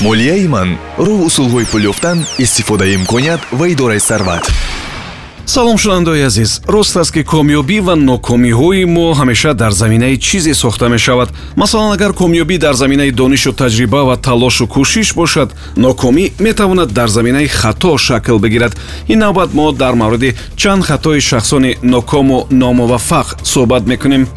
молияи ман роҳ усулҳои пул ёфтан истифодаи имконият ва идораи сарват. Салом шунавандаои азиз. Рост аст ки комёбӣ ва нокомиҳои мо ҳамеша дар заминаи чизе сохта мешавад. Масалан агар комёбӣ дар заминаи донишу таҷриба ва талошу кӯшиш бошад нокомӣ метавонад дар заминаи хато шакл бигирад. Ин навбат мо дар мавриди чанд хатои шахсони нокому номуваффақ суҳбат мекунем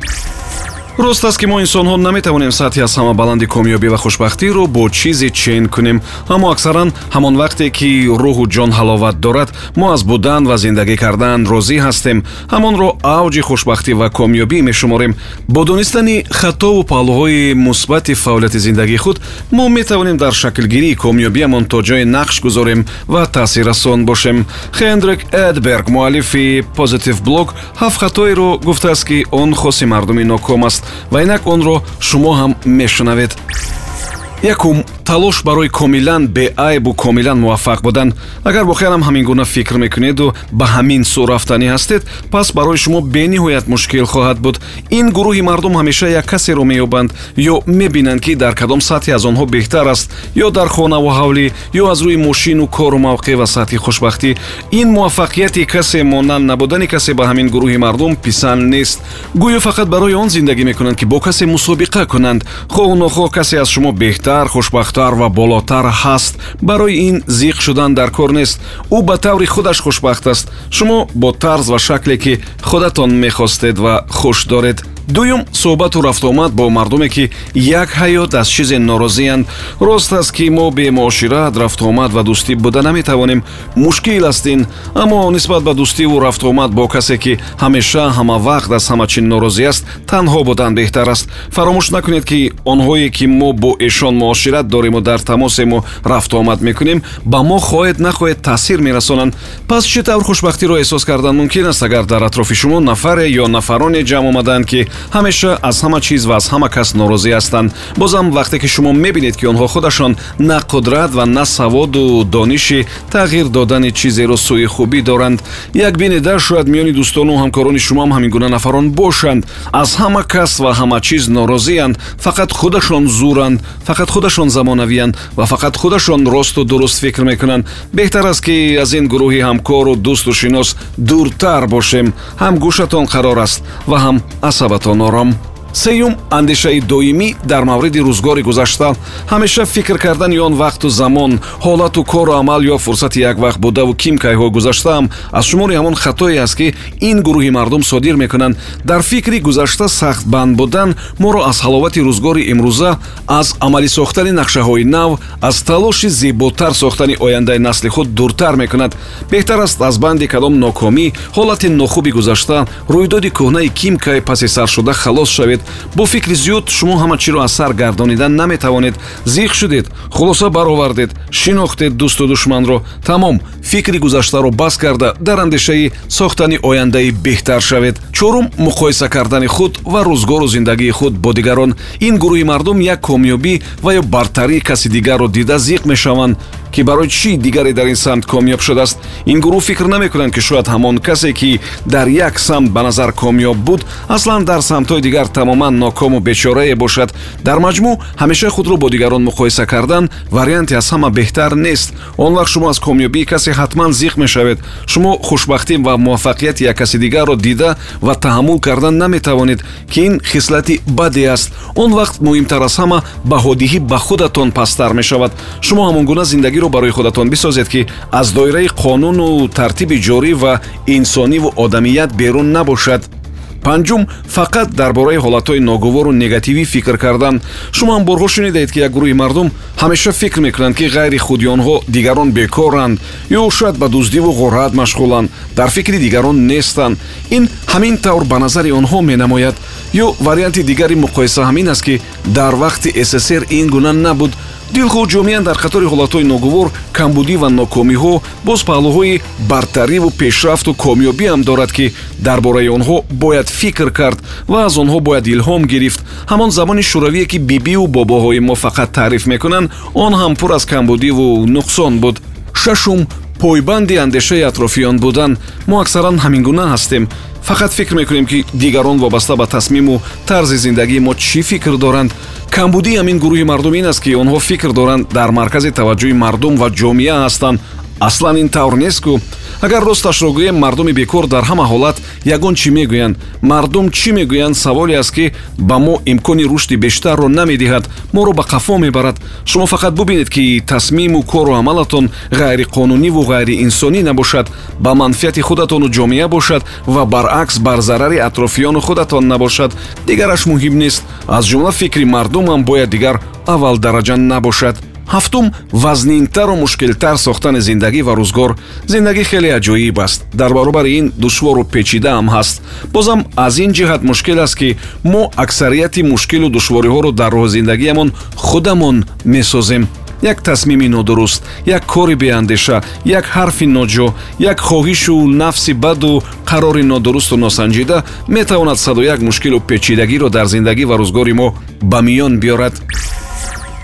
рост аст ки мо инсонҳо наметавонем сатҳи аз ҳама баланди комёбӣ ва хушбахтиро бо чизе чен кунем. Аммо аксаран ҳамон вақте ки рӯҳу ҷон ҳаловат дорад мо аз будан ва зиндагӣ кардан розӣ ҳастем. Ҳамонро авҷи хушбахтӣ ва комёбӣ мешуморем. Бо донистани хатову паҳлӯҳои мусбати фаъолияти зиндагии худ мо метавонем дар шаклгирии комёбиамон то ҷое нақш гузорем ва таъсиррасон бошем. Хендрик эдберг муаллифи позитив блог ҳафт хатоеро гуфтааст ки он хоси мардуми ноком аст ва инак онро шумо ҳам мешунавед якум талош барои комилан беайбу комилан муваффақ будан агар воқеанам ҳамин гуна фикр мекунеду ба ҳамин сӯ рафтанӣ ҳастед пас барои шумо бениҳоят мушкил хоҳад буд. Ин гурӯҳи мардум ҳамеша як касеро меёбанд ё мебинанд ки дар кадом сатҳе аз онҳо беҳтар аст ё дар хонаву ҳавлӣ ё аз рӯи мошину кору мавқеъ ва сатҳи хушбахтӣ. Ин муваффақияти касе монанд набудани касе ба ҳамин гурӯҳи мардум писанд нест. Гӯё фақат барои он зиндагӣ мекунанд ки бо касе мусобиқа кунанд. Хоҳу нохоҳ касе аз шумо беҳтар хушбахт бузургтар ва болотар ҳаст. Барои ин зиқ шудан дар кор нест. Ӯ ба таври худаш хушбахт аст. Шумо бо тарз ва шакле ки худатон мехостед ва хуш доред дуюм суҳбату рафтуомад бо мардуме ки як ҳаёт аз чизе норозиянд рост аст ки мо бемуошират рафтуомад ва дӯстӣ буда наметавонем мушкил аст ин аммо нисбат ба дӯстиву рафтуомад бо касе ки ҳамеша ҳамавақт аз ҳама чӣ норозӣ аст танҳо будан беҳтар аст. Фаромӯш накунед ки онҳое ки мо бо эшон муошират дориму дар тамосему рафтуомад мекунем ба мо хоҳед нахоҳед таъсир мерасонанд. Пас чӣ тавр хушбахтиро эҳсос кардан мумкин аст? Агар дар атрофи шумо нафаре ё нафароне ҷамъ омаданд ки ҳамеша аз ҳама чиз ва аз ҳама кас норозӣ ҳастанд. Бозам вақте ки шумо мебинед ки онҳо худашон на қудрат ва на саводу дониши тағйир додани чизеро сӯи хубӣ доранд. Як бинеда шояд миёни дӯстону ҳамкорони шумоам ҳамин гуна нафарон бошанд. Аз ҳама кас ва ҳама чиз норозиянд фақат худашон зуранд фақат худашон замонавиянд ва фақат худашон росту дуруст фикр мекунанд. Беҳтар аст ки аз ин гурӯҳи ҳамкору дӯсту шинос дуртар бошем. Ҳам гӯшатон қарор аст ва ҳам асабатон тонором сеюм андешаи доимӣ дар мавриди рӯзгори гузашта. Ҳамеша фикр кардани он вақту замон. Ҳолату кору амал ё фурсати як вақт будаву кимкайҳо гузаштаам аз шумори ҳамон хатое аст ки ин гурӯҳи мардум содир мекунанд. Дар фикри гузашта сахтбанд будан моро аз ҳаловати рӯзгори имрӯза аз амалӣ сохтани нақшаҳои нав аз талоши зеботар сохтани ояндаи насли худ дуртар мекунад. Беҳтар аст аз банди кадом нокомӣ ҳолати нохуби гузашта рӯйдоди кӯҳнаи кимкай паси саршуда халос шавед бо фикри зиёд шумо ҳама чиро аз сар гардонида наметавонед зиқ шудед хулоса баровардед шинохтед дӯсту душманро. Тамом фикри гузаштаро бас карда дар андешаи сохтани ояндаи беҳтар шавед. Чорум муқоиса кардани худ ва рӯзгору зиндагии худ бо дигарон. Ин гурӯҳи мардум як комёбӣ ва ё бартарии каси дигарро дида зиқ мешаванд ки барои чӣ дигаре дар ин самт комёб шудааст? Ин гурӯҳ фикр намекунанд ки шояд ҳамон касе ки дар як самт ба назар комёб буд аслан дар самтҳои дигар тамоман нокому бечорае бошад. Дар маҷмӯъ ҳамеша худро бо дигарон муқоиса кардан варианте аз ҳама беҳтар нест. Он вақт шумо аз комёбии касе ҳатман зиқ мешавед. Шумо хушбахтӣ ва муваффақияти як каси дигарро дида ва таҳаммул кардан наметавонед ки ин хислати баде аст. Он вақт муҳимтар аз ҳама баҳодиҳӣ ба худатон пасттар мешавад. Шумо ҳамон гуна зиндагиро барои худатон бисозед ки аз доираи қонуну тартиби ҷорӣ ва инсониву одамият берун набошад. Панҷум фақат дар бораи ҳолатҳои ногувору негативӣ фикр кардан. Шумо ҳам борҳо шунидаед ки як гурӯҳи мардум ҳамеша фикр мекунанд ки ғайри худи онҳо дигарон бекоранд ё шояд ба дуздиву ғорат машғуланд. Дар фикри дигарон нестанд. Ин ҳамин тавр ба назари онҳо менамояд. Ё варианти дигари муқоиса ҳамин аст ки дар вақти ссср ин гуна набуд дилхоҳ ҷомеан дар қатори ҳолатҳои ногувор камбудӣ ва нокомиҳо боз паҳлӯҳои бартариву пешрафту комёбиам дорад ки дар бораи онҳо бояд фикр кард ва аз онҳо бояд илҳом гирифт. Ҳамон замони шӯравие ки бибиву бобоҳои мо фақат таъриф мекунанд он ҳам пур аз камбудиву нуқсон буд. Шашум пойбанди андешаи атрофиён будан. Мо аксаран ҳамин гуна ҳастем. Фақат фикр мекунем ки дигарон вобаста ба тасмиму тарзи зиндагии мо чӣ фикр доранд камбудии ҳамин гурӯҳи мардум ин аст ки онҳо фикр доранд дар маркази таваҷҷӯҳи мардум ва ҷомеа ҳастанд аслан ин тавр нест кӯ агар росташро гӯем мардуми бекор дар ҳама ҳолат ягон чӣ мегӯянд? Мардум чӣ мегӯянд? Саволе аст ки ба мо имкони рушди бештарро намедиҳад моро ба қафо мебарад. Шумо фақат бубинед ки тасмиму кору амалатон ғайриқонуниву ғайриинсонӣ набошад ба манфиати худатону ҷомеа бошад ва баръакс бар зарари атрофиёну худатон набошад. Дигараш муҳим нест аз ҷумла фикри мардумам бояд дигар аввалдараҷа набошад ҳафтум вазнинтару мушкилтар сохтани зиндагӣ ва рӯзгор. Зиндагӣ хеле аҷоиб аст. Дар баробари ин душвору печидаам ҳаст. Бозам аз ин ҷиҳат мушкил аст ки мо аксарияти мушкилу душвориҳоро дар роҳи зиндагиамон худамон месозем. Як тасмими нодуруст як кори беандеша як ҳарфи ноҷо як хоҳишу нафси баду қарори нодурусту носанҷида метавонад саду як мушкилу печидагиро дар зиндагӣ ва рӯзгори мо ба миён биёрад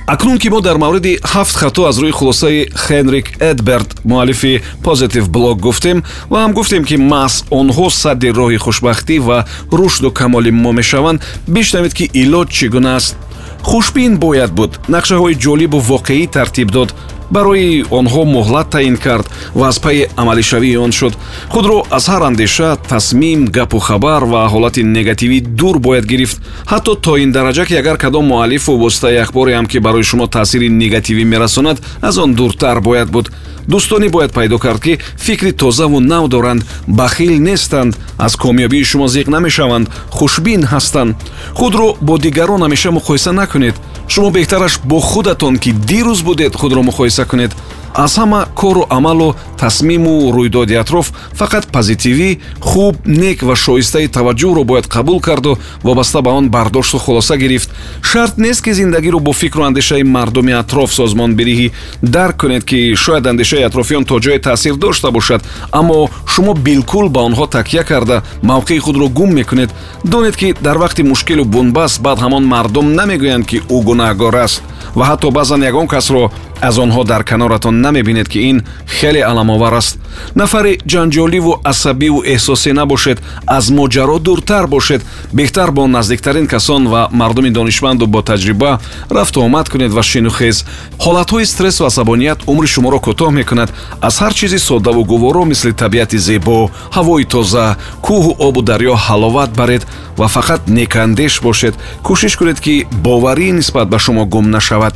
акнун ки мо дар мавриди ҳафт хато аз рӯи хулосаи хенрик эдберт муаллифи позитив блог гуфтем ва ҳам гуфтем ки маҳз онҳо садди роҳи хушбахтӣ ва рушду камоли мо мешаванд бишнавед ки илоҷ чӣ гуна аст? Хушбин бояд буд. Нақшаҳои ҷолибу воқеӣ тартиб дод барои онҳо муҳлат таъин кард ва аз пайи амалишавии он шуд. Худро аз ҳар андеша тасмим гапу хабар ва ҳолати негативӣ дур бояд гирифт. Ҳатто то ин дараҷа ки агар кадом муаллифу воситаи ахборе ҳам ки барои шумо таъсири негативӣ мерасонад аз он дуртар бояд буд. Дӯстонӣ бояд пайдо кард ки фикри тозаву нав доранд бахил нестанд аз комёбии шумо зиқ намешаванд хушбин ҳастанд. Худро бо дигарон ҳамеша муқоиса накунед шумо беҳтараш бо худатон ки дирӯз будед худро муқоиса кунед аз ҳама кору амалу тасмиму рӯйдоди атроф фақат позитивӣ хуб нек ва шоистаи таваҷҷӯҳро бояд қабул карду вобаста ба он бардошту хулоса гирифт. Шарт нест ки зиндагиро бо фикру андешаи мардуми атроф созмонбириҳӣ дарк кунед ки шояд андешаи атрофиён то ҷое таъсир дошта бошад аммо шумо билкул ба онҳо такя карда мавқеи худро гум мекунед. Донед ки дар вақти мушкилу бунбаст баъд ҳамон мардум намегӯянд ки ӯ гунаҳгор аст. Ва ҳатто баъзан ягон касро аз онҳо дар каноратон намебинед ки ин хеле аламовар аст. Нафари ҷанҷоливу асабиву эҳсосӣ набошед аз моҷаро дуртар бошед. Беҳтар бо наздиктарин касон ва мардуми донишманду бо таҷриба рафту омад кунед ва шинухез ҳолатҳои стрессу асабоният умри шуморо кӯтоҳ мекунад. Аз ҳар чизи соддаву гуворо мисли табиати зебо ҳавои тоза кӯҳу обу дарё ҳаловат баред ва фақат некандеш бошед. Кӯшиш кунед ки боварӣ нисбат ба шумо гум нашавад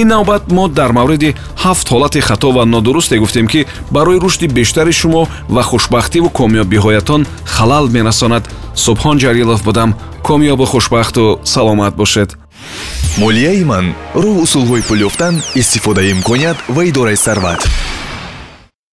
ин навбат мо дар мавриди ҳафт ҳолати хато ва нодурусте гуфтем ки барои рушди бештари шумо ва хушбахтиву комёбиҳоятон халал мерасонад субҳон ҷалилов будам. Комёбу хушбахту саломат бошед. Молияи ман роҳ усулҳои пул ёфтан истифодаи имконият ва идораи сарват